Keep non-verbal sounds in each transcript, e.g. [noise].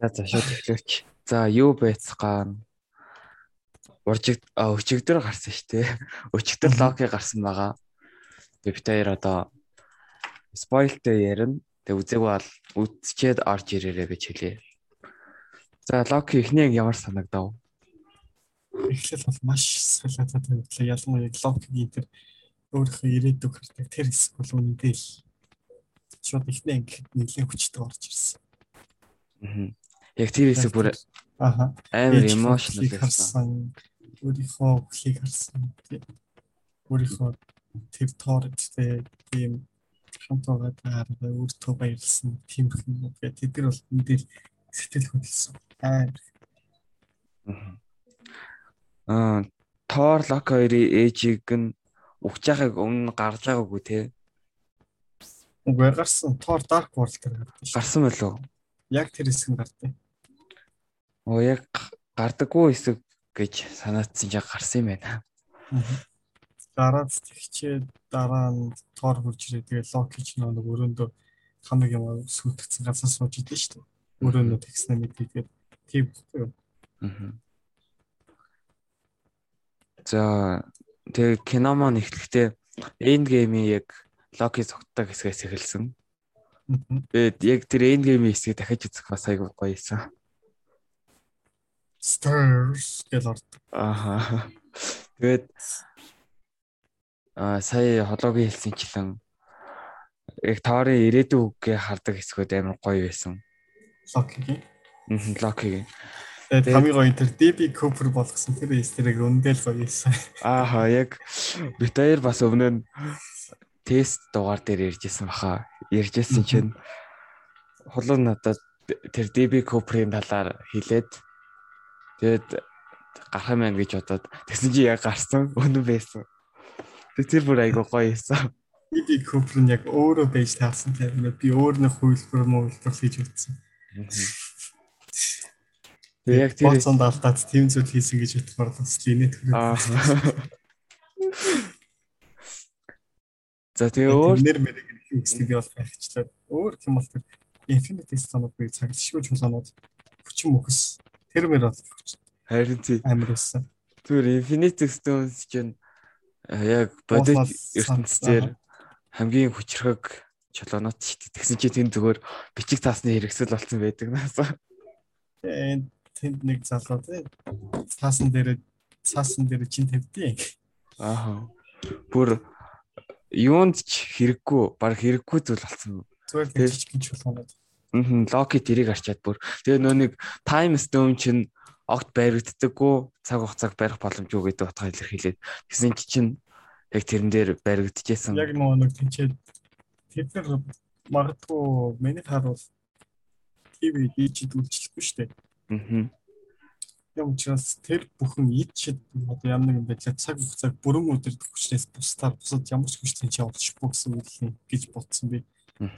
За за шууд эхлэвч. За юу байцгаан. Уржиг өчигдөр гарсан шүү дээ. [laughs] Өчигдөр локи гарсан байгаа. Тэгээ бид хоёр одоо спойлтэй ярина. Тэгээ үзег бол үдчихэд орж ирээрэй гэж хэлье. За локи эхнийг ямар санагдав? Эхлэл бол маш салаатай тавьлаа. Ялангуяа локигийн тэр өөрийнхөө ирээдүг хардаг тэр хэсэг бол үнэндээ л шууд ихний ангид нэлээд хүчтэй орж ирсэн. Аа. Яг тэр хэсэг бүр Аха. амар emotional байсан. Өөрийнхөө хүлийг харсан. Өөрийнхөө тэр тоорчтэй тийм хамт байгаа дараа өөртөө баярлсан тиймэрх юм. Тэгээд тэд нар бол мэдээлэл сэтгэл хөдлөсөн. Амар. Аа Тор Лок хоёрын ээжийг нь угч яхаг өмнө гарч байгаагүй те. Үгүй гарсан. Тор Dark World дээр гарсан. Гарсан болов уу? Яг тэр хэсэг нь гардыг. Оо яг гардаггүй хэсэг гэж санаадсан яг гарсан юм байна. Дараа тэгчээ дараа нь Тор хурж ирээ. Тэгээ Локи ч нэг өрөөндөө хамаг юм сүлтгцэн газар сууж идэв шүү дээ. Өрөөндөө тэгснэ мэдээгээд тийм үү. Аа. За тэгээ кино маань эхлэхдээ энд геймийн яг Локи цогтдаг хэсгээс эхэлсэн. Тэгээд яг тэр геймийн хэсгийг дахиж үзэх бас айгүй гоё байсан. Stars гэж орд. Ааха. Тэгээд аа сая хологийн хэлсэнчлэн яг Тори ирээдүйг хардаг хэсгүүд амар гоё байсан. Локигийн. Мм Локигийн. Тэгээд хамгийн гоё тэр DB Cooper болгосон тэр эстерэг өндөл гоё байсан. Ааха яг бит хоёр бас өмнө нь тест дугаар дээр ярьжсэн баха. Ярьжсэн чинь хулуун надад тэр DB Cooper-ийн талаар хэлээд тэгээд гарах юм байна гэж бодоод тэгсэн чи яг гарсан өнөө байсан. Тэр бүр айгуу гоё байсан. DB Cooper нь яг өөрөө байж таасан тийм би өөр нэг хувилбар мөвлөлтөс хийж утсан. Тэг яг тэр боцонд алдаад тийм зүйл хийсэн гэж бодохоор бас линет хүрээ. [laughs] За тэгээ өөр нэр мэрэг би бол хайхчлаа. Өөр юм бол тэр Infinity Stone-ыг цаглшгүй чулуунууд хүчин мөхс тэр мэр бол харин тий амар байсан. Тэр Infinity Stones чинь яг бодит ертөнцийн хамгийн хүчрхэг чулуунууд шүү дээ. Тэгсэн чинь тэнд зүгээр бичиг цаасны хэрэгсэл болсон байдаг наасаа. Тэгээд тэнд нэг залуу тий цаасан дээр цаасан дээр чин тавьдیں۔ Аа. Бүр юунд ч хэрэггүй, баг хэрэггүй зүйл болсон. Зүгээр жижиг чулуунууд. Аа, Локи тэрийг арчаад бүр. Тэгээ нөө нэг Time Stone чинь огт баригддаггүй, цаг хугацааг барих боломжгүй гэдэг утгаар илэрхийлээд. Тэгсэн чинь яг тэрэн дээр баригдчихсэн. Яг нөгөө нэг тийчээ тэд нар магадгүй миний харуул TV дийчд үйлчлэхгүй шүү дээ. Аа. Юм учраас тэр бүхэн ид шид одоо ямар нэгэн байдлаар цаг хугацааг бүрэн өдөрт хүчнээс бусдаар бусад ямар ч хүчтэй чи олчихгүй гэсэн үг юм гэж бодсон би. Аа.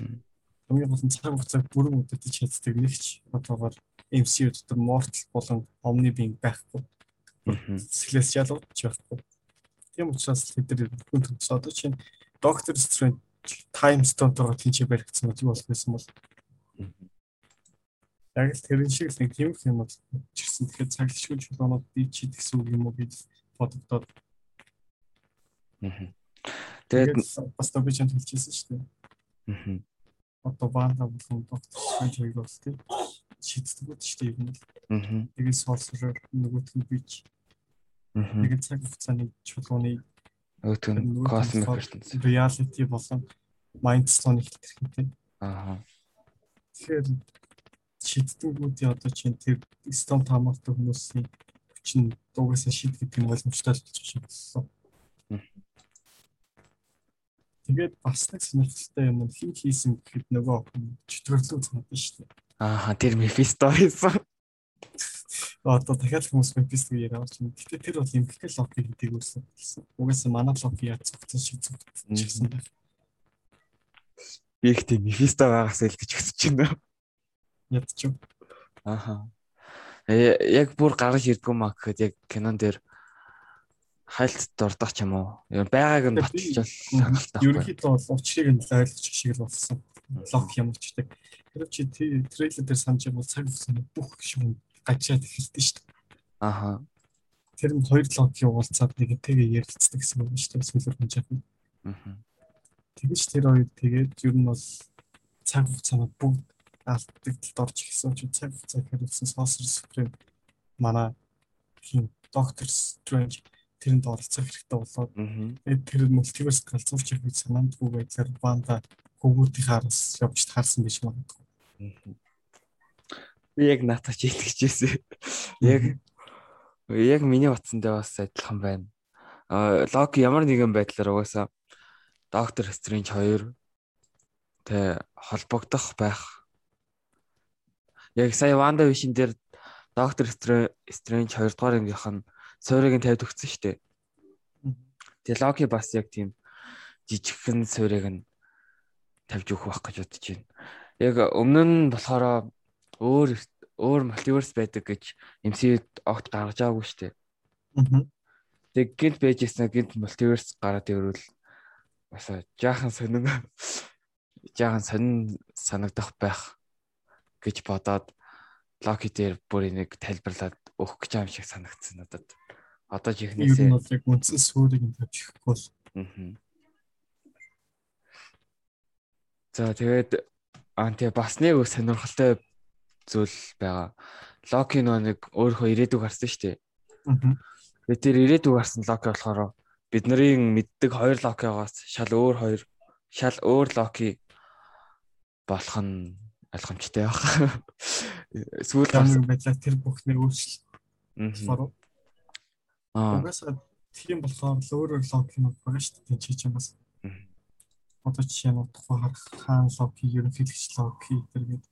Хамгийн гол нь цаг хугацааг бүрэн өдөрт чаддаг нэг ч одоогоор MCU дотор Mortal болон Omni Being байхгүй. Аа. Сэглээс ялгаж байхгүй. Тийм учраас тэд бүхэн одоо чинь Doctor Strange Time Stone-тойгоо тийчээ баригдсан бол юу болох байсан бол яг л тэрэн шиг л нэг тийм юм бол чирсэн тэгэхээр цаглшгүй чулуунууд би чи гэсэн үг юм уу гэж бодогдоод. Аа. Тэгээд бас то би ч хэлчихсэн шүү дээ. Аа. Одоо баанда доктор Strange хоёр бол тийм шийддэг үү шүү дээ юм л. Аа. Тэгээд нөгөөх нь бич. Аа. Тэгээд цаг хугацааны чулууны Өтөн cosmic ертөнц. reality болон mind stone-ийг хэлдэг юм. Аа. Тэгэхээр шийдтгүүд одоо чинь тэр стон тамаатай хүмүүсийн чинь дугасаа шийдэх гэдэг нь боломжтой л болж шиг болсон. Тэгээд бас нэг сонирхолтой юм нь хин хийсэн гэхэд нөгөө чөтгөрлөг санагдаж шүү дээ. Аа тэр Mephisto хийсэн. Одоо дахиад хүмүүс Mephisto яриа орч юм. Гэтэ тэр бол импекал локи гэдэг үүсэн. Угаасаа манай локи яаж цогцсон шиг цогцсон байх. Би их тийм Mephisto байгаас л гэж хэсэж байна. Ядчих. Аха. Э яг бүр гаргаж ирдгүү маа гэхэд яг кинон дээр хайлт дурдах ч юм уу. Байгааг нь баталж бол Ерөнхийдөө бол учрыг нь ойлгож шиг л болсон. Лок юм учдаг. Тэр чи трейлер дээр санаж байгаа бол цаг хугацааны бүх шүүн гачаад эхэлдэг шүү дээ. Аха. Тэр нь хоёр логикийн уулзаад нэгэнтэйгээ ярилцдаг гэсэн үг шүү дээ. Сүүлэр хүн жаа. Мгм. Тэгэж тэр хоёр тэгээд ер нь бол цаг хугацаанд бүгд алдагдaltaд орж ирсэн ч цаг хугацааг хариулсан Sorcerer Supreme манай хин Doctor Strange тэрэнд оролцох хэрэгтэй болоод тэр мультиверс галзуурч гэж санаандгүй байдлаар Ванда хөвгүүдийн хараас явж таарсан биш магадгүй. Би яг наатач итгэжсэн. Яг яг миний утсандаа бас адилхан байна. А Локи ямар нэгэн байдлаар угаасаа Доктор Стрэндж 2 тэ холбогдох байх. Яг сая Ванда Вишн дээр Доктор Стрэндж 2 дугаар ангийнх нь суурийг нь тавьд өгсөн шүү дээ. Тэгээ Локи бас яг тийм жижигхэн суурийг нь тавьж өгөх байх гэж бодож байна. Яг өмнө нь болохоор өөр өөр мультиверс байдаг гэж MCU-д огт гаргаж байгаагүй шүү дээ. Тэг гинт байж ирсэн гинт мультиверс гараад ирвэл бас жаахан сонин жаахан сонин санагдах байх гэж бодоод Локи дээр бүр энийг тайлбарлаад өгөх гэж юм шиг санагдсан надад. Одоо Ер нь жихнээсээ бол яг үндсэн суурийг нь өгөхгүй бол. За тэгээд аа тэгээ бас нэг сонирхолтой зүйл байгаа. Локи нөө нэг өөрөө ирээдүг гарсан шүү дээ. Тэгээд тэр ирээдүг гарсан Локи болохоор бидний мэддэг хоёр Локигоос шал өөр хоёр шал өөр Локи болох нь ойлгомжтой байх. [laughs] Сүүл ямар байдлаар тэр бүхнийг өөрчлөлт Аа. угаасаа тийм болохоор л өөр өөр логикнууд байгаа шүү дээ чи чамаас. Одоо жишээ нь тухай харах хаан локи, ерөнхийлөгч локи гэдэг.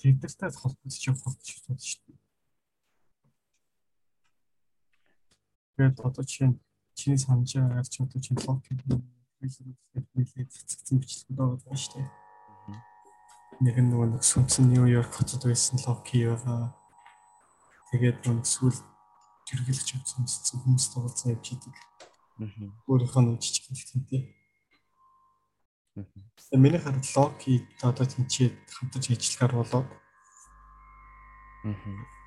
Тэдэртэй холбогдож явах гэж бодож шүү дээ. Тэгээд одоо жишээ нь чиний санаж байгаа арч одоо чинь локи нэлээд цэцэгцэн бичлэгүүд байгаа шүү дээ. Нэг нь нөгөө нэг сүнсэн Нью-Йорк хотод байсан локи байгаа. Тэгээд нөгөө сүүл тэргэлж явсан хүмүүс тоглосон явж идэг. Өөрийнхөө нэг жижиг хэлтэнтэй. Мгм. Тэгээ миний хараад локи одоо тэнцээд хамтарч ажиллахаар болоод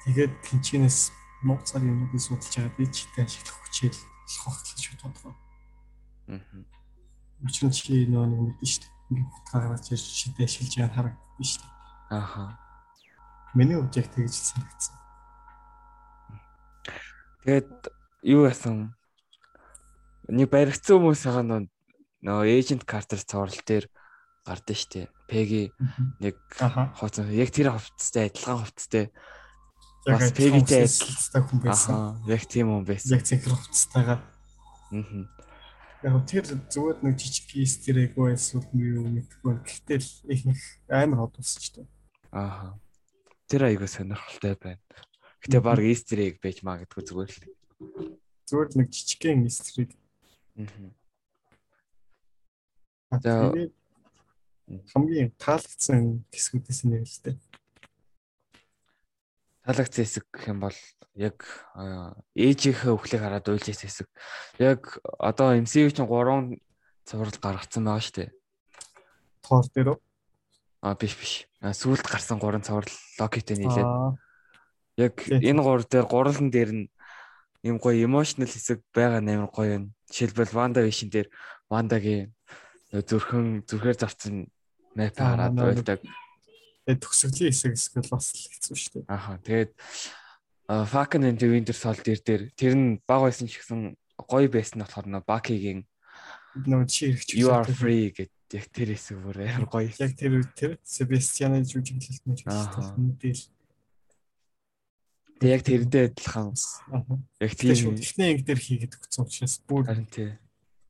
тэгээд тэнчэнээс нууцаар юмнуудыг судалж байгаа би читэй ашиглах хүчээр болох гэж боддог. Мгм. Учир нь чи нөгөө нэг мэдэн шүү дээ. Ирж читэй ашиглаж байгаа харагддаг шүү дээ. Ааха. Миний яг тэгж санагдсан. Тэгээд юу яасан? Нэг баригдсан хүмүүс байгаа нөө нөө эйжент Картер цуврал дээр гардаг штэ. Пеги нэг Аха. хооцсон. Яг тэр хувцастай адилхан хувцастай. Бас Пегитэй адилхан хүн байсан. Яг тийм хүн байсан. Яг цэнхэр хувцастайгаа. Аа. Яг тэр зүгээр нэг жижиг эстер эго эсвэл юу мэдгүй. Гэхдээ л ихэнх амар дээ. Ааха. Тэр айгуу сонирхолтой байна. Гэтэ баг egg байж магадгүй зүгээр л. Зүгээр нэг жижигхэн эстрийг Аа. Тэгээд хамгийн таалагдсан хэсгүүдээс нэг л дээ. Талагц хэсэг гэх юм бол яг аа, ээжийнхээ өхлийг хараад уйлжээс хэсэг. Яг одоо MCU чинь 3 цуврал гаргацсан байгаа шүү дээ. Тоор дээр үү? А биш биш. Сүүлд гарсан 3 цуврал Локитэй нийлээд Аа, яг энэ гур дээр гурлан дээр нь юм гоё emotional хэсэг байгаа нээр гоё юм. Жишээлбэл Wanda Vision дээр Wanda-гийн зүрхэн зүрхээр завцсан мэп Аа, хараад нөө- тэгээд төгсгөлийн хэсэг хэсгэл бас л хэцүү шүү дээ. Аха тэгээд Falcon and the Winter Soldier дээр тэр нь баг байсан ч гэсэн гоё байсан нь болохоор нөө Bucky-гийн Нөгөө чи хэрэгч You are free гэдэг яг тэр хэсэг бүр амар гоё. Яг тэр тэр Себастьяны жүжиглэлт нь Ааха. мэдээлэл. Тэг яг тэрдээ адилхан яг Тийм Эхний анги дээр хийгээд өгсөн учраас бүр харин тий.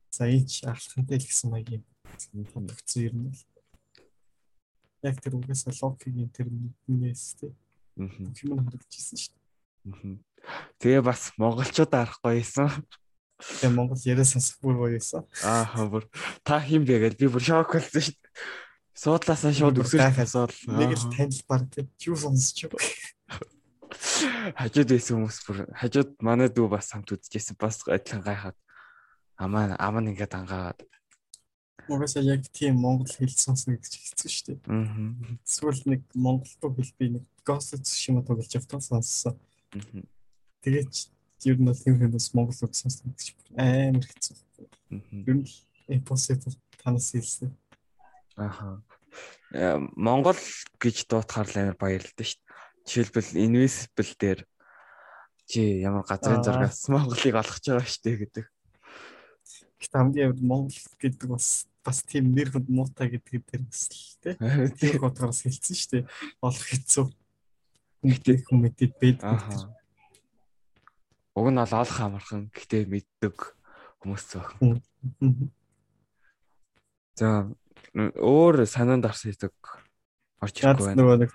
за ийч ахлахантай л гэсэн маягийн бодогдсон юм л. Яг тэр угаасаа логикийн тэр мэднээс тий. Бүх юм нь харагдчихсан шүү дээ. Тэгээ бас монголчууд арахгүй байсан. Тэгээ Монгол яриа сонсох бүр байсан. Аа бүр та хин бэ гэж би бүр шок болсон шүү дээ. Суудлаасаа шууд өсөж асуул. Нэг л танил баг тий. Юу сонсч юу. хажууд байсан хүмүүс бүр хажууд манай дүү бас хамт үзчихсэн бас адилхан гайхаад амаа аман ингээд ангаагаад Угаасаа яг тийм монгол хэл сонсно гэж хэцүү шүү дээ. Аа. Эсвэл нэг монгол руу хэл би нэг of Tsushima тоглож явтал сонссон. Аа. Тэгээд ер нь бол юм хүмүүс монгол үг сонсно гэж амар хэцүү. Ер нь impossible танаас хэлсэн. Аха. Э, Монгол гэж дуутахаар л амар баярлалаа шүү дээ. Жишээлбэл Invisible дээр чи ямар газрын Аа. зургаас Монголыг олгож байгаа шүү дээ гэдэг. Гэт хамгийн амар монгол гэдэг бас бас тийм нэр хүнд муутай гэдэг дээр бас л тий. Тэр годроос хэлсэн шүү дээ. Олох хэцүү. Мэдээ хүмүүдэд бэд. Аха. Уг нь бол олох амархан гэхдээ мэддэг хүмүүс зөөх. За өөр санаанд орсон хэсэг орж ирэхгүй байна. нөгөө нэг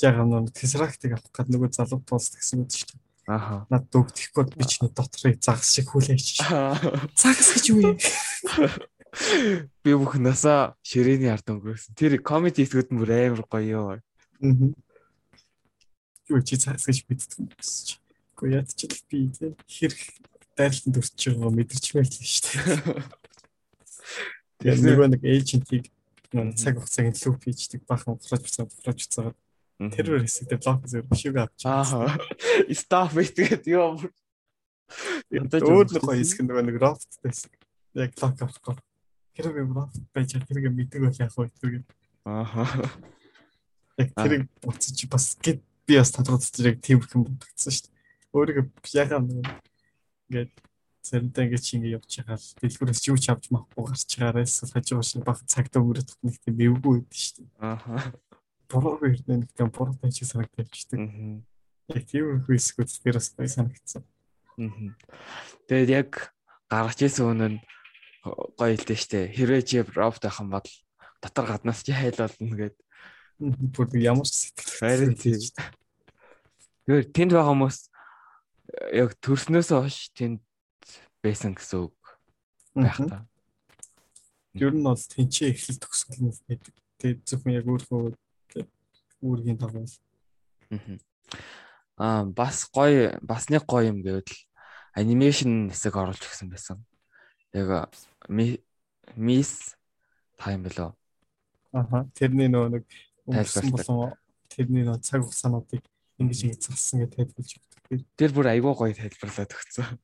яг нэг тесрактыг авах гээд нөгөө залуу туулс гэсэн үг шүү дээ. Аха. Над дөгдөхгүй би чиний дотрыг загас шиг хүлээж. Загас гэж юу юм? [laughs] Би бүх насаа ширээний ард өнгөрөөсөн. Тэр комеди хэсгүүд нь бүр амар гоё. Мгм. Юу чи загас гэж мэддэг юм биш. Гэхдээ яд ч л би хэрэг дайралтанд өрч байгаа мэдэрч мэйлээ шүү дээ. Тэгсэн- нөгөө нэг эйжентийг цаг хугацааг лүп хийждэг бахан ухраж буцаад ухраж буцаад тэрвэр хэсэгтээ блок зэрэг бишиг авч. Ааха. Stop юм. Янтаж Өөр нэг гоё хэсэг нөгөө нэг рофт байсан. Яг блок авахгүй. Хэрэг рофт байж тэрэг мэддэг байх яах вэ тэрэг. Ааха. Тэрэг буцаж бас гэд би бас тодорхойлж яг тийм их юм бодогдсон шүү дээ. Өөрийгөө яхаа ингээд зэрэнтэй ингээд чи ингээд явж байгаа л дэлгүүрээс юу ч авч махгүй гарч байгаараа эсвэл хажуугаш баг цагт өнгөрөх нэг тийм эвгүй байд шүү дээ. Ааха. Буруу хэрнээ нэг тийм буруу тань чи санагдчихдаг. Мгм. Яг тийм их хэсгүүд дээр бас санагдсан. Мгм. Тэгээд яг гаргаж ирсэн үнэ нь гоё хэлдэг штэ. Хэрвээ чи байх юм бол дотор гаднаас чи хайл болно гэд. Бүр ямар ч сэтгэл Харин тийм. Тэгэхээр тэнд байгаа хүмүүс яг төрснөөс хойш тэнд байсан гэсэн үг байх та. Ер нь бол тэнцээ эхлэл төгсгөл нь байдаг. Тэгээд зөвхөн яг өөрөө үүргийн дагуу. Аа бас гоё бас нэг гоё юм гэвэл анимашн хэсэг оруулж өгсөн байсан. Яг ми- мис тайм болоо. Аха. Тэрний нөгөө нэг өнгөрсөн болон тэрний нөгөө цаг хугацаануудыг ингэж зассан гэж тайлбарлаж өгдөг. Тэр бүр айгүй гоё тайлбарлаад өгсөн.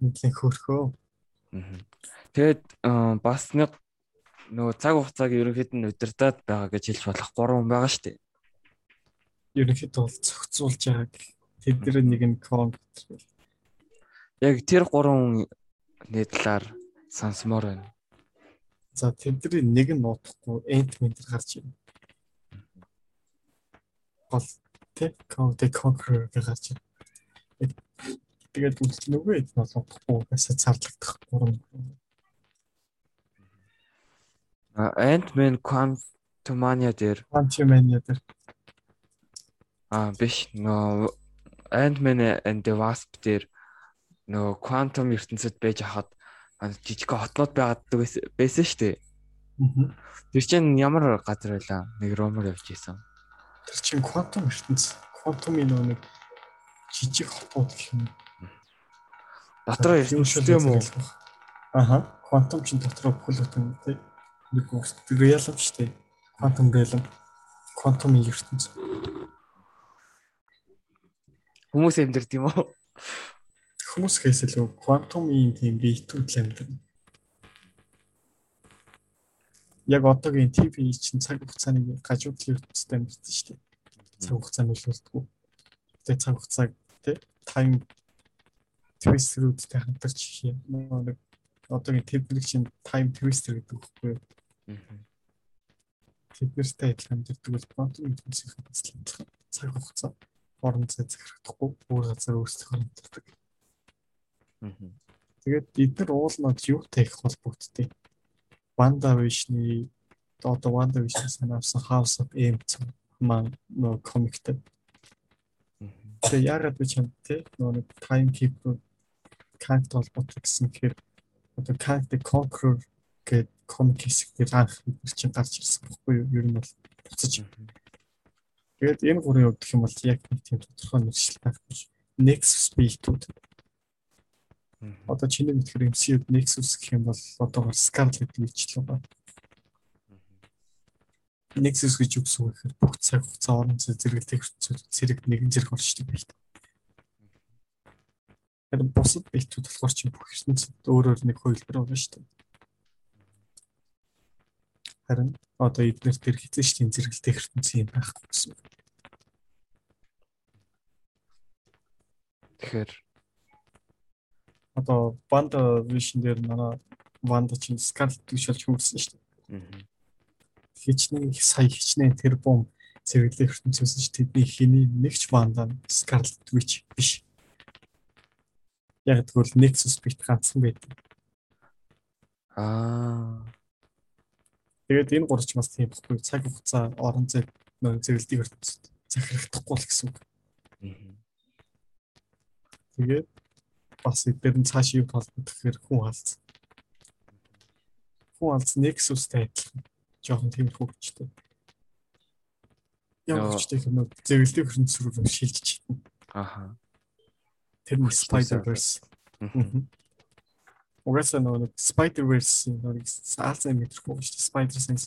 Нэгэн хөөрхөө. Тэгээд аа, бас нэг нөгөө цаг хугацааг ерөнхийд нь удирдах байгаа гэж хэлж болох 3 хүн байгаа шүү дээ. Ерөнхийдөө бол зохицуулж байгааг тэдний нэг нь компьютер. Яг тэр 3 хүний талаар сонсомоор байна. За тэдний нэг нь нуудахгүй энт ментер гарч ирнэ. Гол тэ компьютер конкурер гарч ирнэ. Тэгээд үлч нөгөө хэд нь нуудахгүй гэсэн цаарлагдах гурван. Ant-Man Quantumania дээр Quantumania дээр аа биш нөгөө Ant-Man and the Wasp дээр нөгөө quantum ертөнцид байж хахад жижиг хотнууд байгаад байсан- шүү дээ. Тэр чинь ямар газар байлаа? Нэг ромор явж исэн. Тэр чинь квантум ертөнц. Квантумын нөгөө нэг жижиг хотууд гэх юм. Дотор ертөнцтэй юм уу? Аха. Квантум чинь дотроо бүхэл бүтэн тий. Нэг үст реалм шүү дээ. Квантум реалм. Квантумын ертөнц. Хүмүүс амьдэрд юм уу? Хүмүүс хэсэлөө квантумын тийм биетүүд л амьдрна. Яг одоогийн ТV чинь цаг хугацааны гажуудлын ертөнцид амьдсан шүү дээ. Цаг хугацаа нөлөөлдөг. Тэгээ цаг хугацааг тий тайм твистерүүдтэй хамтарч юм. Нэг одоогийн тэднийг чинь тайм твистер гэдэг үггүй юу? тэднэртэй адилхан амьддаг бол квантум ертөнцийн бас л адилхан цаг хугацаа орон зай захирагдахгүй өөр газар өөрсдөө амьддаг. Тэгээд эдгээр уулнууд юутай их холбогддог. Ванда Вишний одоо Ванда Вишний санаавсан House of M маань нөө комиктэй. Тэгээ яагаад би чамд те нөө Time Keeper Kant холбоотой гэсэн хэрэг одоо Kant the Conqueror гэдэг комик хэсэг дээр анх бид чинь гарч ирсэн байхгүй юу? Ер нь бол буцаж. Тэгээд энэ гурын өгдөх юм бол яг нэг тийм тодорхой нэршил байхгүй. Nexus биетүүд Одоо чиний мэдхээр MCU-д Nexus гэх юм бол одоогоор Scarlet Witch л байна. Nexus гэж юу гэсэн үг гэхээр бүх цаг хугацаа орон зэрэглэх зэрэг нэгэн зэрэг орчдөг байл та. Тэр бусад бэлтүүд болохоор чи бүх ертөнцид өөрөөр нэг хувилбар байгаа шүү дээ. Харин одоо эдгээр тэр хэзээ ч тийм зэрэглэх ертөнцийн юм байх гэсэн. Тэгэхээр Одоо Banda Vision дээр манай Wanda чинь Scarlet Witch болж хөрсөн шүү дээ. хичнээн сая хичнээн тэр бом зэрэглэх ертөнцөөс ч тэдний хэний нэгч банда Scarlet Witch биш. Яг тэгвэл Nexus бит ганцхан байдаг. аа Тэгээд энэ гурч бас тийм байхгүй цаг хугацаа орон зай нөө зэрэглэх ертөнцид захирахдахгүй л гэсэн үг. Тэгээд бас эдгээр нь цааш юу толбод гэхээр хүн алц. Хүн алц Nexus-тай адилхан. Жохон тиймэрхүү хүчтэй. Яг хүчтэй юм уу? Зэрэглэх ертөнц рүү шилжиж чадна. аха Тэр нь Spider-Verse. Угаасаа нөгөө Spider-Verse нэг саалцсан мэдрэхгүй шүү дээ. Spider-Sense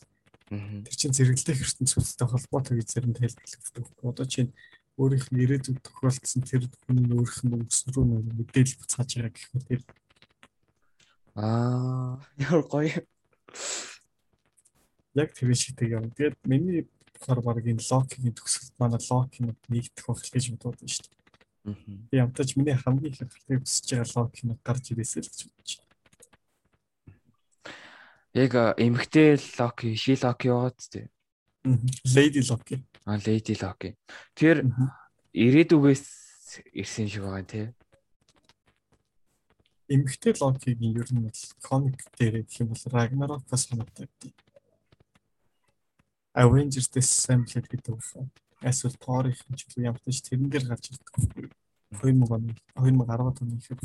тэр чинь зэрэглэх ертөнцтэй холбоотой гэж заримд хэлбэлэгддэг. Одоо чинь өөрийнх нь ирээдүйд тохиолдсон тэр хүний өөрийнх нь өнгөс рүү нэг мэдээлэл буцааж байгаа гэх мэт тэр аа яар гоё яг тэр шигтэй юм. Тэгээд миний болохоор энэ Loki-гийн төгсөлд манай Loki-нууд нэгдэх байх гэж бодоод байна шүү дээ. Би ямтаж миний хамгийн их хэрэгтэй хүсэж байгаа Loki-нууд гарч ирээсэй л гэж бодож байна. яг а, эмэгтэй Локи ши Локи яваад тээ. Lady Loki. А Леди Локи тэр ирээдүгээс ирсэн шиг байгаа тий Эмэгтэй Loki-гийн ер нь бол комик дээр гэх юм бол Ragnarok-аас хамаатай. Avengers Assembled гэдэг үү? Эсвэл Thor-ийн ч үгүй ямар ч тэрэн дээр гарч ирдэг. 2000 оны 2010 оны ихэр.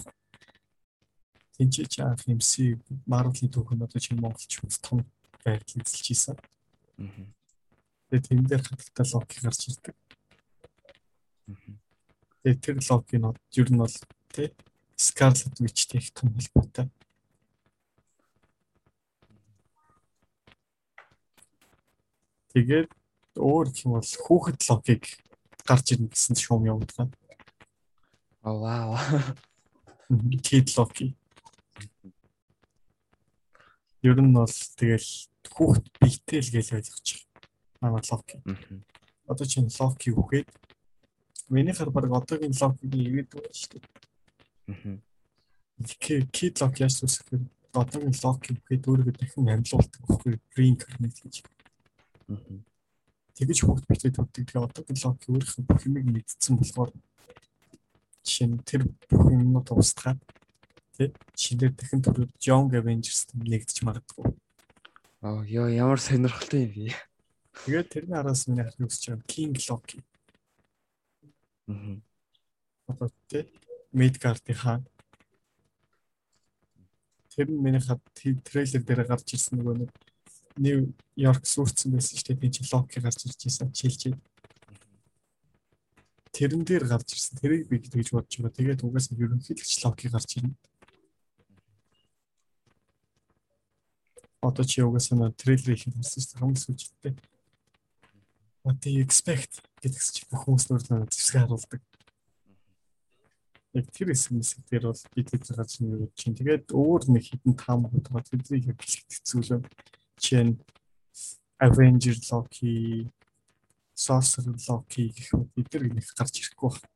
Тинч чи анх MC Marvel-ийн түүхэн одоо чинь Монголч том байдлыг эзэлж ийсэн. мгм. Тэгээд тэрэн дээр хатагтай Loki гарч ирдэг. Тэгээд тэр Loki нь ер нь бол тий Scarlet Witch-тэй их том холбоотой. Тэгээд өөр юм бол хүүхэд Loki-г гарч ирнэ гэсэн шуум явуулдаг. оо вау Kid Loki. Ер нь бол тэгэл хүүхэд биетэй л гэж ойлгож байгаа. Loki. мгм. Одоо чинь Loki үгээд миний хар баг одоогийн Loki-гийн ирээдүй байна шүү дээ. мгм. Kid Loki яаж үсэх вэ? Одоогийн Loki үгээд өөрийгөө дахин амьлуулдаг байхгүй reincarnate гэж. мгм. Тэгэж хүүхд битэй төвдөг. Тэгээ одоогийн өөрийнх нь бүх юмыг мэдсэн болохоор жишээ нь тэр бүх юмнууд устгаад тий шинээр дахин төрөд Young Avengers нэгдэж магадгүй. оо ёо ямар сонирхолтой юм бэ Тэгээд тэрний араас миний харах үсэж байгаа King Loki. мгм. Одоо тий Midgard-ийн хаан. Тэр нь миний хад трейлер дээр гарч ирсэн нөгөө нэг Нью Йорк сүрцэн байсан шүү дээ. Тийм чи Loki гарч ирж байсан чилчээ. Тэрэн дээр гарч ирсэн. Тэрийг би гэж бодож байгаа. Тэгээд угаасаа ерөнхийлөгч Loki гарч ирнэ. Одоо чи угаасаа хийх гэсэн чинь хамгийн сүүлчтэй. What do you expect гэдэг чи бүх хүмүүс нөр нөө зэвсэг харуулдаг. Яг тэр хэсэг дээр бол би тэр гарч ирнэ гэж чинь. Тэгээд өөр нэг хідэн таамаг байгаа. Тэднийг яг хэцүүлээ. Чин Avenger Loki, Sorcerer Loki гэх мэт эдгээр нэг гарч ирэхгүй байна.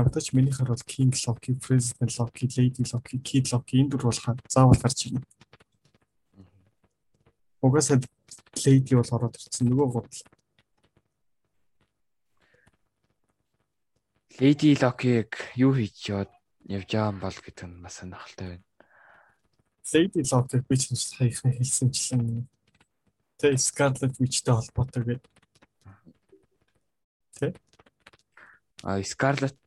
Ямар ч тач миний хар бол King Loki, President Loki, Lady Loki, Kid Loki энэ дөр бол заавал гарч ирнэ. Угаасаа Lady бол ороод ирсэн нөгөө гол Леди Локиг юу хийж явж байгаа юм бол гэдэг нь бас сонирхолтой байна. Lady Loki би ч саяхан хэлсэнчлэн тэ Scarlet Witch-тэй холбоотой гэдэг. А Scarlet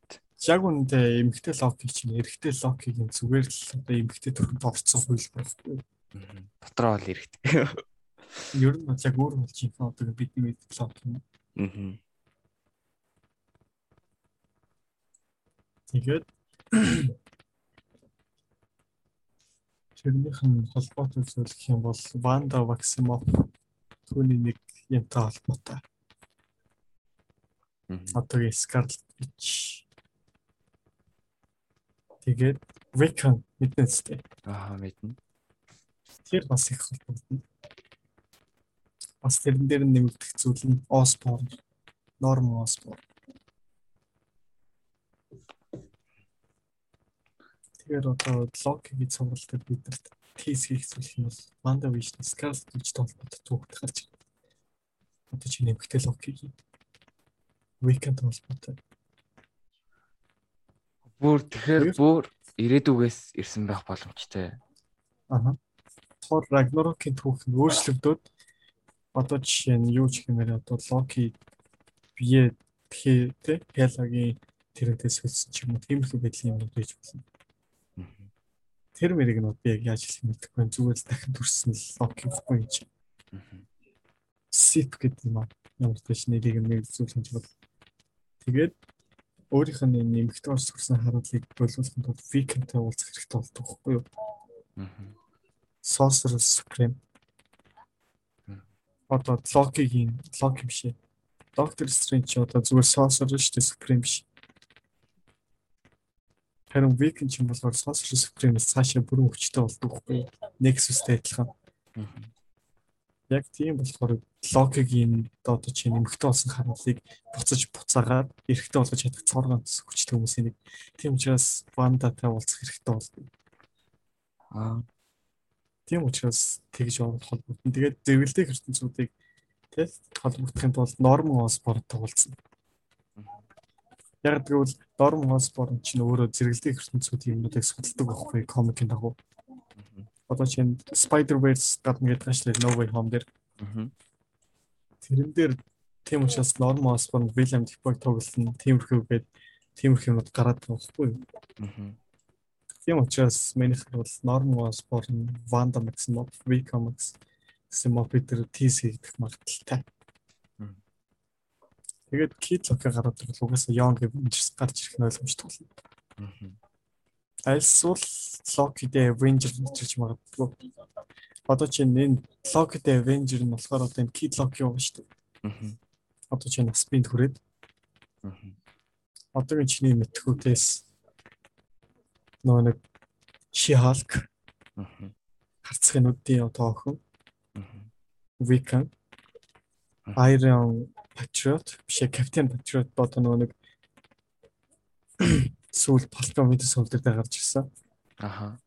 Яг үүндээ эмгтэй Loki чинь эрэгтэй Loki-гийн зүгээр л одоо эмгтэй төрөнд орцсон хууль байхгүй. дотроо бол эрэхтэй. Ер нь яг өөр болж юм одоо бидний Loki нь. Мгм. Тэгээд тэрнийх нь холбоотой зүйл гэх юм бол Ванда Максимов түүний нэг юмтай холбоотой. Одоогийн Scarlet Witch. Тэгээд Wiccan мэднэ үстэй. Аа мэднэ. Тэр бас их холбогдно. Бас тэрэн дээр нь нэмэгдэх зүйл нь Osborn, Norman Osborn. Тэгэхээр одоо Loki-гийн цуврал дээр биднэрт тийс хийх зүйл юм бол Wanda Vision, Scarlet Witch толгойд түүхт гарч ирнэ. Одоо чи нэмэгтэй Loki-гийн Wiccan толгойд Бүр тэгэхээр бүр ирээдүгээс ирсэн байх боломжтой. Аха. Thor Ragnarok-ийн түүх нь өөрчлөгдөөд одоо жишээ нь юу ч гэмээр одоо Loki бие тхээ тэ Hela-гийн тэрэгдээс хөлсөн ч юм уу тиймэрхүү байдлын юмнууд байж болно. Тэр мэрийг нь би яг яаж хэлэх мэдэхгүй байна. Зүгээр л дахин төрсөн л Loki гэхгүй юм чи. Sip гэдэг юм аа. Ямар ч биш нэрийг нь нэг зүйл хийж бол. Тэгээд өөрийнх нь нэмэгдэж сурсан харуулыг боловсрохын тулд Viking-тэй уулзах хэрэгтэй болдог байхгүй юу? Sorcerer Supreme. Одоо Loki биш ээ. Doctor Strange ч одоо зүгээр Sorcerer шүү дээ Supreme биш. Харин Viking ч юм бол Sorcerer Supreme-с цаашаа бүрэн хүчтэй болдог юу? Nexus-тэй адилхан. Яг тийм болохоор Loki-гийн одоо чи нэмэгдэж болсон харуулыг буцаж буцаагаад эрэхтэй болгож чадах цоргоц хүчтэй хүмүүсийн нэг. Тийм учраас Wanda-тай уулзах хэрэгтэй болдог. Аа Тийм учраас тэгж холбогдно. Тэгээд зэрэгэлдэх ертөнцүүдийг тий холбогдохын тулд Norman Osborn-тай уулзна. Яг тэгвэл Norman Osborn чинь өөрөө зэрэгэлдэх ертөнцүүдийн юмнуудыг судалдаг байхгүй комикийн дагуу. Одоо чинь Spider-Verse гадна гэдэг гашлаа No Way Home дээр тэрэн дээр тийм учраас Norman Osborn William Dafoe тоглосон тиймэрхүү гээд тиймэрхүү юмуд гараад байгаа байхгүй юу? Тийм учраас минийх бол Norman Osborn, Wanda Maximoff, Wiccan Maximoff бид тийс хийх магадaltaй. Тэгээд Kid Loki гараад ирэл угаасаа Young Avengers гарч ирэх нь ойлгомжтой болно. Альсвал Loki дээр Avenger гэж магадгүй. Одоо чинь энэ Loki дээр Avenger нь болохоор одоо энэ Kid Loki байгаа шүү дээ. Одоо чинь нас бинд хүрээд одоогийн чиний мэдхүүтээс нөгөө нэг She-Hulk нүдийн одоо охин. Wiccan. Iron Patriot биш Captain Patriot одоо нөгөө нэг [clears throat] сүүл Falcon Winter Soldier дээр гарч ирсэн. Аха.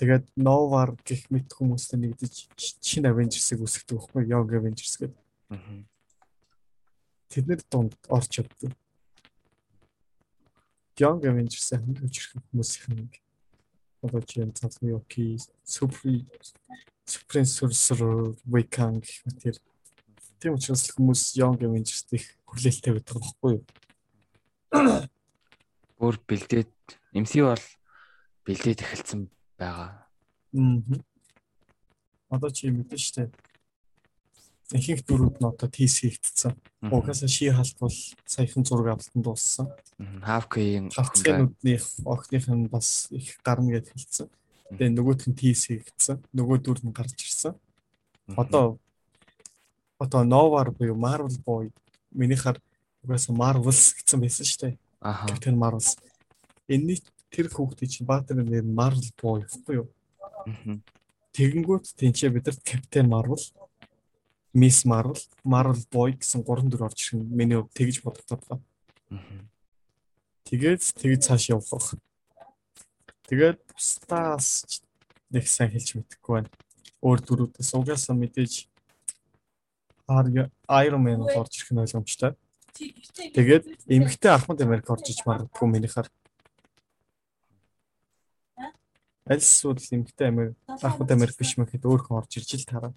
Тэгээд Nova гэх мэт хүмүүстэй нэгдэж шинэ Avengers-ыг үүсгэдэг байхгүй Young Avengers гэдэг. Мгм. Тэднэр дунд орч явдаг. Young Avengers-ийг хөнгөж ирэх хүмүүсийн нэг одоо чинь цаасан Yoki, Super Supreme Sorcerer, Wiccan гэх мэт тэр тийм учраас хүмүүс Young Avengers-ийг хүлээлттэй байдаг байхгүй юу? [coughs] Бүр бэлдээд MC бол бэлдээд эхэлсэн байгаа. Аа. Одоо чи мэдэн штэ. Ихэнх дөрүүд нь одоо TC хийгдсэн. Угаасаа ши халт бол саяхан зураг авалтанд дууссан. Хавкийн Хавцгынуудных охиных нь бас их гарна гэж хэлсэн. Тэгээ нөгөөх нь TC хийгдсэн. Нөгөө дүр нь гарч ирсэн. Одоо одоо Novar буюу Marvel boy минийхаар угаасаа Marvels гэсэн байсан штэ. аха. Captain Marvels. Энэний тэр хүүхдийн чинь баатрын нэр Marvel boy гэхгүй юу? Тэгэнгүүт тэнцээ бидэрт Captain Marvel, Miss Marvel, Marvel boy гэсэн гурван дүр орж ирэх нь миний хувьд тэгж бодогдоод байна. Тэгээд тэгж цааш явах. Тэгээд бусдаас нэг сайн хэлж мэдэхгүй байна. Өөр дүрүүдээс угаасаа мэдээж Iron Man орж ирэх нь ойлгомжтой. Тэгээд эмэгтэй Ахмад Америк орж иж магадгүй минийхаар. Альсвал эмэгтэй Америк Ахмад Америк биш мэхэд өөр хүн орж ирж ил тараа.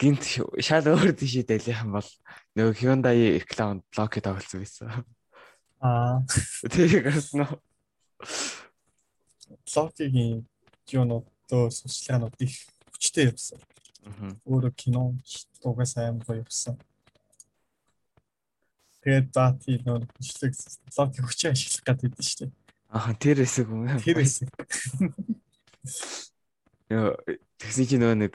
Гинт шал өөр тийш юм бол нөгөө Hyundai Excel Loki тоглосон байсан. Аа, Тэрийг гарсан уу? Локигийн юунууд дөө сурчлагынууд их хүчтэй явсан. Мгм. Өөрөө кино аим гоё явсан. Тэгээд за тийм нөр бичлэг лог хүчээ ашиглах гэдэг шүү дээ. Аха тэр хэсэг юм. Тэр хэсэг. Яа тэгсэн чинь нөгөө нэг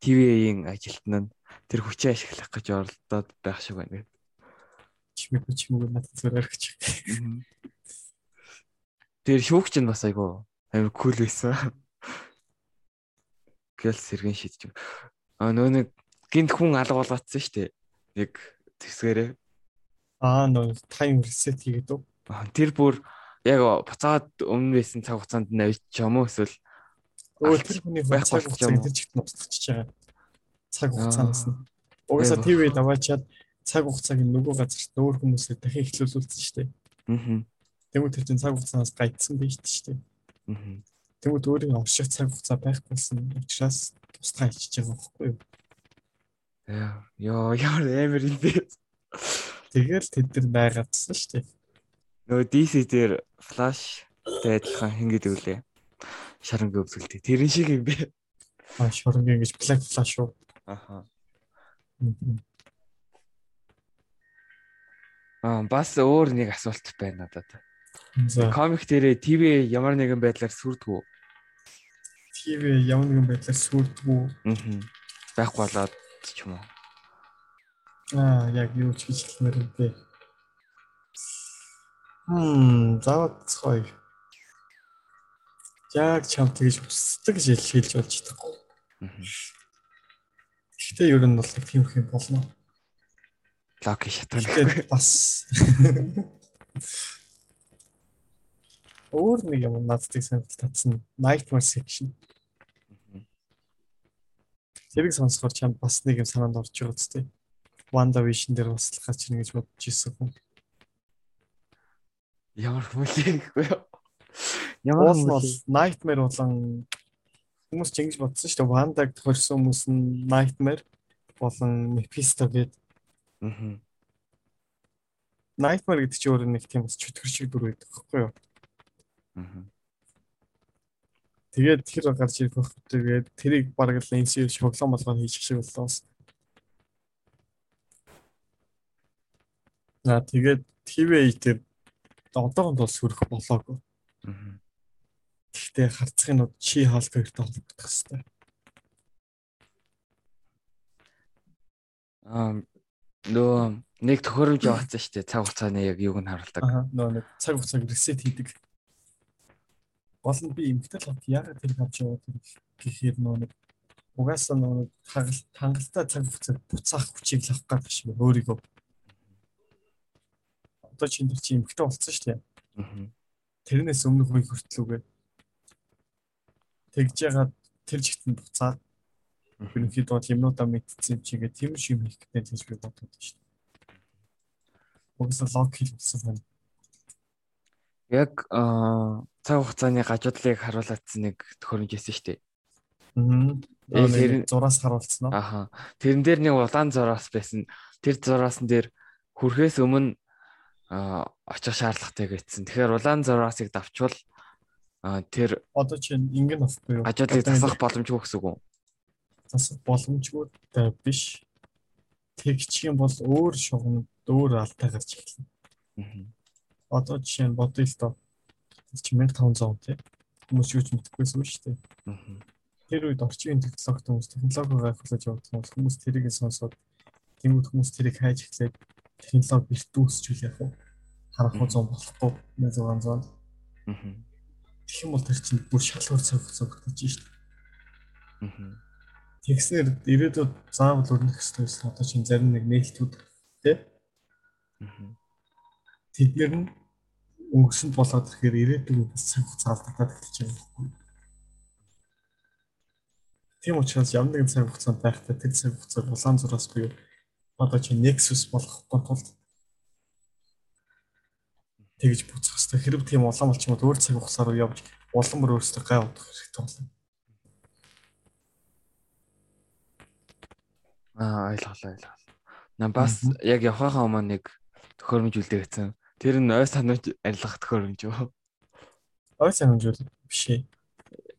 ТV-ийн ажилтнаа тэр хүчээ ашиглах гэж оролдоод байх шиг байна. Чимээг чимээг надад зөрөөр гэж. Тэр шүүгч нь бас айгу амар кул байсан. Гэл сэргэн шийдэж. А нөгөө нэг гинт хүн алга болгоцсон шүү дээ. Яг тэгсгээрээ. Аа нөө тайм ресет хийгээд үү? Тэр бүр яг буцаад өмнө байсан цаг хугацаанд навч юм уу эсвэл Алт тэр хүний байх хугацааг тэр чигт устгachж байгаа. Цаг хугацаанаас нь. Аа. Угаасаа. ТV даваачаад цаг хугацааг нөгөө газарт нөөр хүмүүсээр дахин эхлүүлүүлсэн шүү дээ. Аа. Тэгмүү тэр чинь цаг хугацаанаас гайдсан байж шүү дээ. Аа. Тэгмүүд өөрийн орших цаг хугацаа байхгүйсэн учраас тусгай хийчихэж байгаа байхгүй юу? Яа, ёо, яар амар юм бэ. Тэгэл тэд нар байгаадсан шүү дээ. Нөгөө DC дээр флаш адилхан хин гэдэг үлээ. Шарангийн өвсгөлтэй. Тэрэн шиг юм бэ. Аа шурангийн гэж Black Flash уу? Аха. Аа, бас өөр нэг асуулт байна надад. Комик дээрээ ТV ямар нэгэн байдлаар сүрдгүү. ТV ямар нэгэн байдлаар сүрдгүү. Аа. Байхгүй болоод ч юм уу. Аа яг юу ч гэж хэлмээр бэ. Хм, заацхой. Яг чам тэгж хүсдэг гэж хэлж болж чадахгүй. Гэхдээ ер нь бол тийм их юм болно. Локи. Гэхдээ бас [laughs] өөр нэг юм надад санал татсан Nightmare Section. Тэрийг сонсохоор чамд бас нэг юм санаанд орж байгаа үстэй. Wanda Vision дээр бас л гарч ирнэ гэж бодож ирсэн хүн. Ямар хүлээ гэхгүй юу? Ямар нь бол? Nightmare болон хүмүүс ч ингэж бодсон шүү дээ. Wanda-г тохирсон хүмүүс нь Nightmare болон Mephisto гэдэг. Аа. Nightmare гэдэг чинь өөрөө нэг тийм бас чөтгөр шиг дүр байдаг байхгүй юу? Аа. Тэгээд тэр гарч ирэх байх. Тэгээд тэрийг бараг л NC шоглон болгоод хийчих шиг боллоо. За тэгээд TV дээр одоогонд бол сүрэх болоогүй. Аа. Гэхдээ харцгийн нууд чи хаалт хоёртой холбогдох хэвээр. Аа нөө нэг төхөөрөмж [clears throat] яваацсан шүү дээ. Цаг хугацааны яг юуг нь харуулдаг. Аа нөө нэг цаг хугацааг ресет хийдэг. Болно би эмгтэл хот яагаад тэр авч яваад гэхээр нөө нэг угаасаа нөө хагалт хангалттай цаг хугацааг буцаах хүчийг л авах гэдэг шиг өөрийгөө. Одоо чинь тэр чи эмгтэл болцсон шүү дээ. Тэрнээс өмнөх үе хүртлүүгээ тэгж ягаад тэр чигтэн буцаад ерөнхийдөө юмнуудаа мэдсэн чигээ тийм шиг хийх гэдэг гэж би бодод шүү дээ. Угсаа лог хийлсэн байна. Яг аа цаг хугацааны гажуудлыг харуулсан нэг төхөөрөмж байсан шүү дээ. Аа. Э, тэр- зураас харуулсан уу? Аха. Тэрэн дээр нэг улаан зураас байсан. Тэр зураасан дээр хүрхээс өмнө аа очих шаардлагатай гэсэн. Тэгэхээр улаан зураасыг давчвал аа тэр Одоо чинь ингэн авахгүй юу? Одоо засах боломжгүй гэсэн үг үү? засах боломжгүй та биш. Тэгчих юм бол өөр шугамд өөр алтай гарч эхэлнэ. Аа. Одоо жишээ нь бодъё л доо. Чи 1500 он тий. Хүмүүс юу ч мэдэхгүйсэн шүү дээ. Аа. Тэр үед орчин технологи хүмүүс технологиогоо ахиулж явдаг бол хүмүүс тэрийг сонсоод тэнгууд хүмүүс тэрийг хайж эхлээд технологи бэртүүсчүүл яг уу харах уу зам болохгүй 1600. Аа. Тэгэх юм бол тэр чинь бүр шалгуур өгдөж шүү дээ. Аа. Тэгснээр ирээдүйд заавал өрнөх ёстой гэсэн одоо чинь зарим нэг нээлтүүд тий Аа. тэднэр нь өнгөсөнд болоод ирэхээр ирээдүйд бас цаг хугацаа алдагдаад эхэлж байгаа юм. Тийм учраас ямар нэгэн цаг хугацаанд байхдаа тэр цаг хугацааг улаан зураас буюу одоо чи Nexus болгохгүй тулд тэгж буцах хэрэгтэй. Хэрэг тийм улаан болч юм бол өөр цаг хугацаа руу явж улам бүр өөрсдөө гай удах хэрэгтэй болно. Аа ойлголоо ойлголоо. На бас яг явхахаа өмнө нэг төхөөрөмж үлдээсэн. Тэр нь ой санууч арилгах төхөөрөмж юу? Ой санамжуул биш ээ.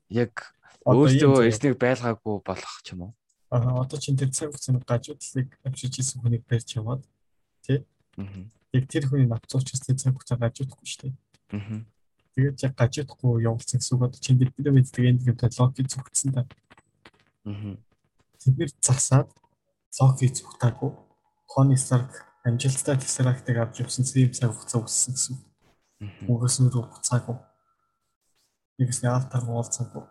Яг өөртөө эрснийг байлгаагүй болох ч юм уу? Аа одоо чинь тэр цаг хугацааны гажуудлыг авчиж исэн хүнийг барьж яваад тий Мгм. Яг тэр хүний навцуучаас тэр цаг хугацаа гажуудахгүй шүү дээ. Мгм. Тэгээд яг гажуудахгүй явуулсан гэсэн үг одоо чинь бид бид мэддэг энд гэдэг локи зүгтсэн та. Мгм. Тэднэр засаад локи зүгтаагүй. Хоны Старк амжилттай Tesseract-ыг авч явсан тийм цаг хугацаа үссэн гэсэн. Угаас нь хугацаагүй. Нэгсний автар уулзаагүй.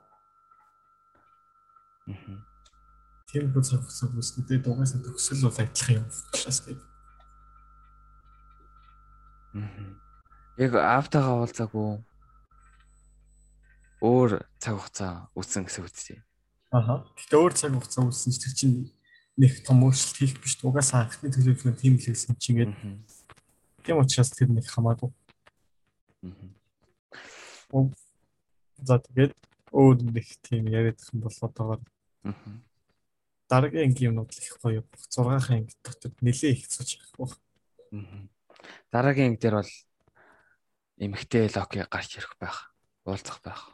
Мгм. Тийм бүх цаг хугацаа үснэдээ угаасаа төгсөл бол адилхан юм учраас тийм. Яг автагаа уулзаагүй өөр цаг хугацаа үтсэн гэсэн үг тийм. Аха. Гэтэ өөр цаг хугацаа үссэн ч тэр чинь нэг том өөрчлөлт хийх биш. Угаасаа анхны төлөвлөгөө тийм л хэлсэн чинь ингээд тийм учраас тэр нэг хамаагүй. Мгм. За тэгээд өөр нэг тийм яриад их бол одоогоор Мгм. дараагийн ангийн юмнууд л их гоё. 6 анги дотор нэлээ их цуж явах. Мгм. Дараагийн анги дээр бол эмхтэй локи гарч ирэх байх. Уулзах байх.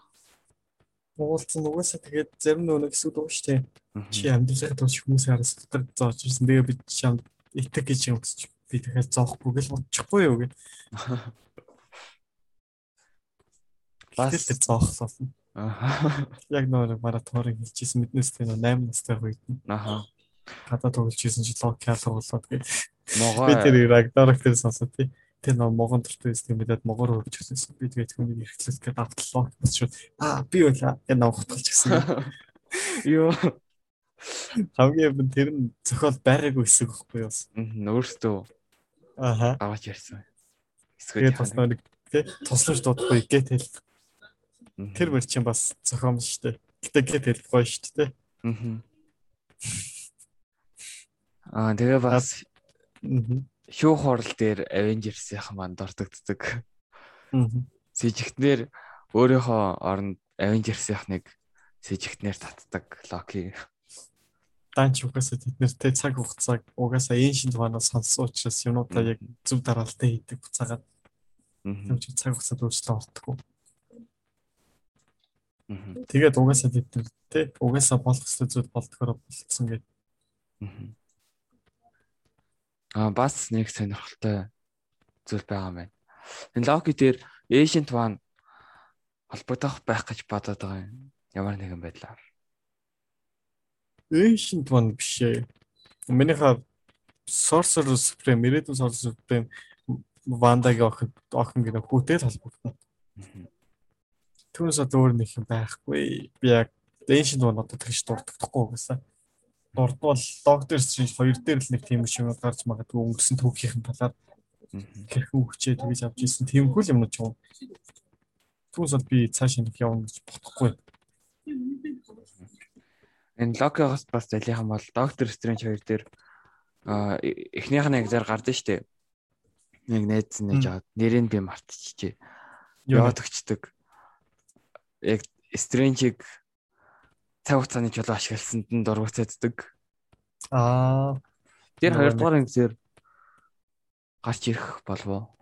Уулзсан угаасаа тэгээд зарим нэг хэсүүд уу штэ. Мгм. Чи амьдралын тулч хүмүүсийн араас дотор зоож ирсэн. Тэгээ би чам итэг гэж юм гэж би дахиад зоохгүй гэл бодчихгүй юу гэ. [laughs] Бас тэр зоохлоо. Аха. Яг нөр маратоныг хэлчихсэн мэднэс тэр 8 настай үед Аха. Гадаа тоглож ирсэн чи лог калор болоод тэгээд би Могой тэр Ragnarok тэр сонсоод тий. Тэр нөө могон дуртай байсан юм бидад могоор хөрж ирсэн. Би тэгээд хүнийг эрхлэх гээд автлаа. Бас шүү. Аа би байлаа. Яг навхталж гисэн. Юу. [laughs] Хамгийн юм тэр нь зохиол байгаагүй хэсэг байхгүй юу? Мгм. Өөртөө Аха. аваач ярьсан. Эсвэл бас нэг тий тусламж дуудахгүй гэт хэл. Тэр мөр чинь бас зохиом шүү дээ. Гэтэ гэт хэл гоё шүү дээ. Аа тэгээ бас шүү хурал дээр Avengers-ийн маань дурддагддаг. Аа. Сэжигтнэр өөрийнхөө оронд Avengers-ийн сэжигтнэр татдаг Локи. Данч угаасаа тэд нэртэй цаг хугацааг угаасаа ancient манаас сонссон учраас юмудаа яг зөв дараалалтай хийдэг буцаагаад юм чи цаг хугацаанд өөрчлөлт ордоггүй. Тэгээд угаасаа тэд нар тий угаасаа болох зүйл болдгоор болцсон гэдэг. Аа бас нэг сонирхолтой зүйл байгаа юм байна. Энэ Локи дээр Ancient One холбогдох байх гэж бодоод байгаа юм. Ямар нэгэн байдлаар. Ancient one биш ээ. Минийхээ Sorcerer Supreme, Meridian Sorcerer Supreme Вандагийн охин охин гэнэ хүүтэй холбогдно. Түүнээс өөр нэг юм байхгүй. Би яг Ancient one одоо тэгж дурддаггүй гэсэн. Дурдвал Doctor Strange хоёр дээр л нэг тийм юм гарч магадгүй өнгөрсөн түүхийн талаар хэрхэн хүчээ тэгж авч ирсэн тиймгүй л юмнууд юм. Түүнээс бол би цааш нэг явна гэж бодохгүй. Энэ Локигоос бас залийнхан бол Доктор Стрэндж хоёр дээр эхнийх нь яг зар гардаг штеп. Нэг найз нэж аваад нэрийг би мартчихжээ. Яваад өгчдөг. Яг Стрэнджийг цаг хугацааны чулуу ашигласанд нь дургуцааддаг. Аа, Тэр хоёрдугаар ангисээр гарч ирэх болов.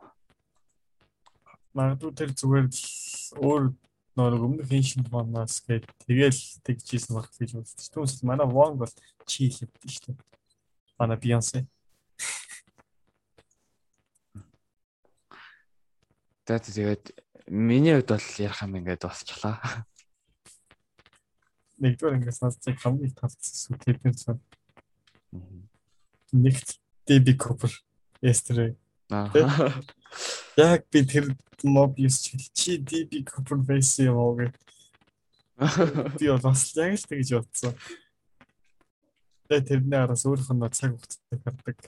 магадгүй тэр зүгээр л өөр нэг өмнөх Ancient One-аас гээд тэгэл тэгжсэн баг гэж үзсэн. Түүнээс манай Wong бол чи хэлдэг шүү дээ. Манай Beyoncé. Тэгээд тэгээд миний хувьд бол ярих юм ингээд дуусчлаа. Нэгдүгээр ингээс насцыг хамгийн тавцсан тэдний сан. Нэгт DB Cooper yesterday. Яг би тэр Mobius чи DB Cooper байсан юм уу гэж би бас яг л тэгж бодсон. Тэгээд тэрний араас өөрийнх нь цаг хугацааг гардаг.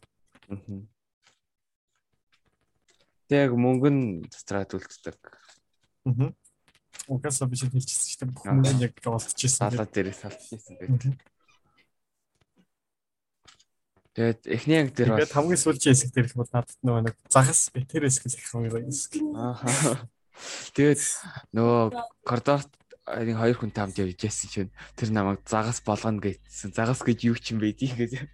Тэг мөнгөн дотраад үлддэг. Аа. Угаасаа би чинь хэлчихсэн шүү дээ. Бүх мөнгө яг олдчихсан. Салаа дээрээ салчихсан байх. Тэгээд эхний анги дээр бол хамгийн сүүлийн хэсэг дээр бол надад нөгөө нэг загас би тэр хэсэг их хамгийн гоё хэсэг. Аа. Тэгээд нөгөө коридорт нэг хоёр хүн тамд явж байсан чинь тэр намайг загас болгоно гэсэн. Загас гэж юу ч юм бэ тийм гэж.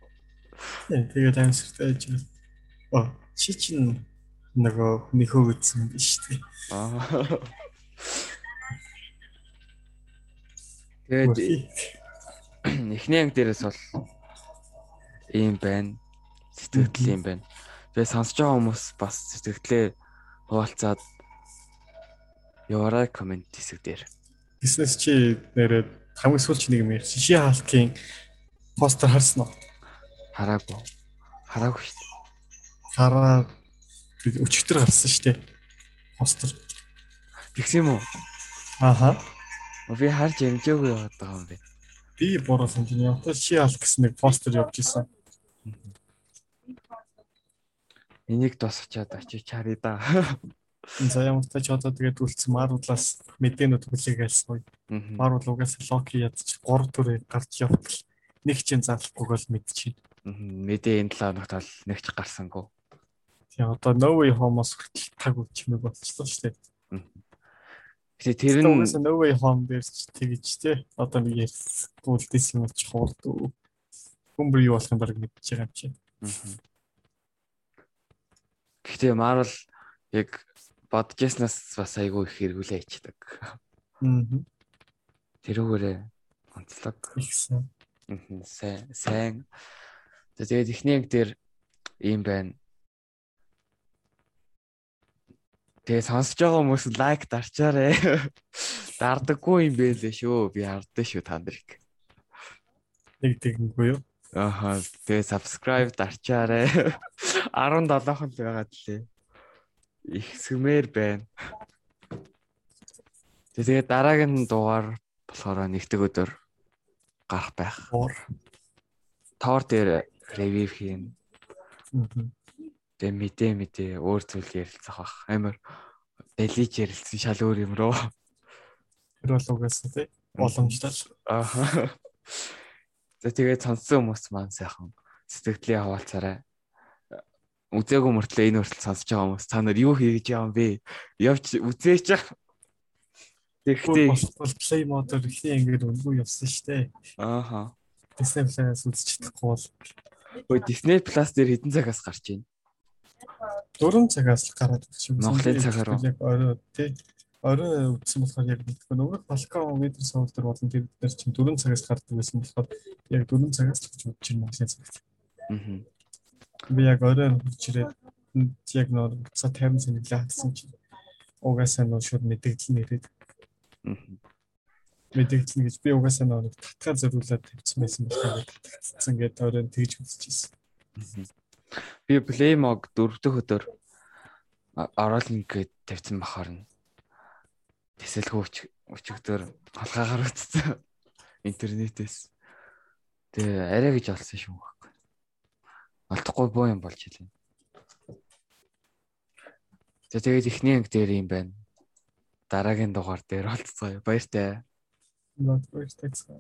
Тэгээд аим сэртэй байж байна. Оо чи чинь нөгөө нөхөө гэсэн биш үү? Аа. Тэгээд эхний анги дээрээс бол ийм байна. Сэтгэл юм байна. Тэгээ сонсож байгаа хүмүүс бас сэтгэлдээ хуваалцаад яваарай комент хэсэг дээр. Бизнес чи нэрээ хамгийн сүүлч нэг юм шиши хаалтын постэр харсан уу? Хараагүй. Хараагүй шүү дээ. Хараа өчигдөр гарсан шүү дээ. Постэр. Тэгс юм уу? Ааха. Би харж ямжаагүй яваад байгаа юм. Би буруу санаж байна. Одоо шиши хаалт гэсэн нэг постэр явж исэн. Энийг тосчаад очиж харъя да. За ямар ч тач одоо тэгээд үлдсэн Marvel-аас мэдээнүүд гоё. Мгм. Marvel угаас Loki ядч 3 төрөй гарч явтал нэг чинь залахгүй бол мэдчихээн. Мэдээ энэ 7 хоногт бол нэг ч гарсангүй. Тэгээ одоо No Way Home-оос хүртэл таг үчмэг болчихлоо шүү дээ. Гэтэ тэр нь угаас No Way Home дээр ч тэгэж те одоо нэг ярьсгуулдээс юм чи хурд. Хүмбэр юу болох юм баг мэдчихэж байгаа юм чи. Гэтэ Marvel яг бодож яснаас бас айгүй их эргүүлээ ичдэг. Аа. Тэрүүгээрээ онцлог. Ихсэн. Мгм. Сайн сайн. Тэгээд ихний анги дээр ийм байна. Тэгээ сонсож байгаа хүмүүс лайк дарчаарэ. [laughs] Дардаггүй юм байлээ шүү. Би хардсан шүү та нарыг. Нэг тэгнгүй юу? Аха. Тэгээ subscribe дарчаарэ. [laughs] 17хон л байгаад лээ. Их сүмээр байна. Тэгээ дараагийн дугаар болохоор нэгдэг өдөр гарах байх. Тоор дээр ревю хийн. Аа. Тэгээ мэдээ мэдээ өөр зүйл ярилцах бах. Амар дэлиж ярилцсан шал өөр юм руу. Тэр бол угаасаа тий боломжтой. Аа. За тэгээд сонссон хүмүүс маань сайхан сэтгэлээ хаваалцаарай. Үзээгүй мөртлөө энэ хүртэл сонсож байгаа хүмүүс та нар юу хийж юм бэ? Явж үзээч. Тэгэхдээ play mode-оор ихний ангид өнгөө явсан шүү дээ. ааха. Disney Plus үзэж чадахгүй бол Өө Disney Plus дээр хэдэн цагаас гарч байна? 4 цагаас л гараад ирэх юм. Монголын цагаар? Яг орой тий. Орой үтсэн болохоор яг мэдгүй нөгөө Falcon Winter Soldier болон тэр дээр чинь 4 цагаас гардаг байсан болохоор яг 4 цагаас л гэж бодож байна Монголын цагт. Аа. Би яг орой хурж ирээд яг нөгөө буцаа 50 цэнэглээ хатсан чинь угаасаа нөгөө шууд мэдээлэл нэрээд Аа. мэдээлэл гэж би угаасаа нөгөө татгаа зориулаад тавьсан байсан болохоор татгацсан гэдэг орой тэгж үзчихсэн. Би Playmog 4 дэх өдөр а- ороод ингээд тавьсан бахаар нь тэсэлгүй өч- өчигдөр халгаагаар үтцсэн [laughs] интернетээс. Тэгээ арай гэж олсон шүү байхгүй. Алдахгүй боо юм болж илээ. За тэгээд эхний анги дээр юм байна. Дараагийн дугаар дээр олцгоё. Баяртай. Text.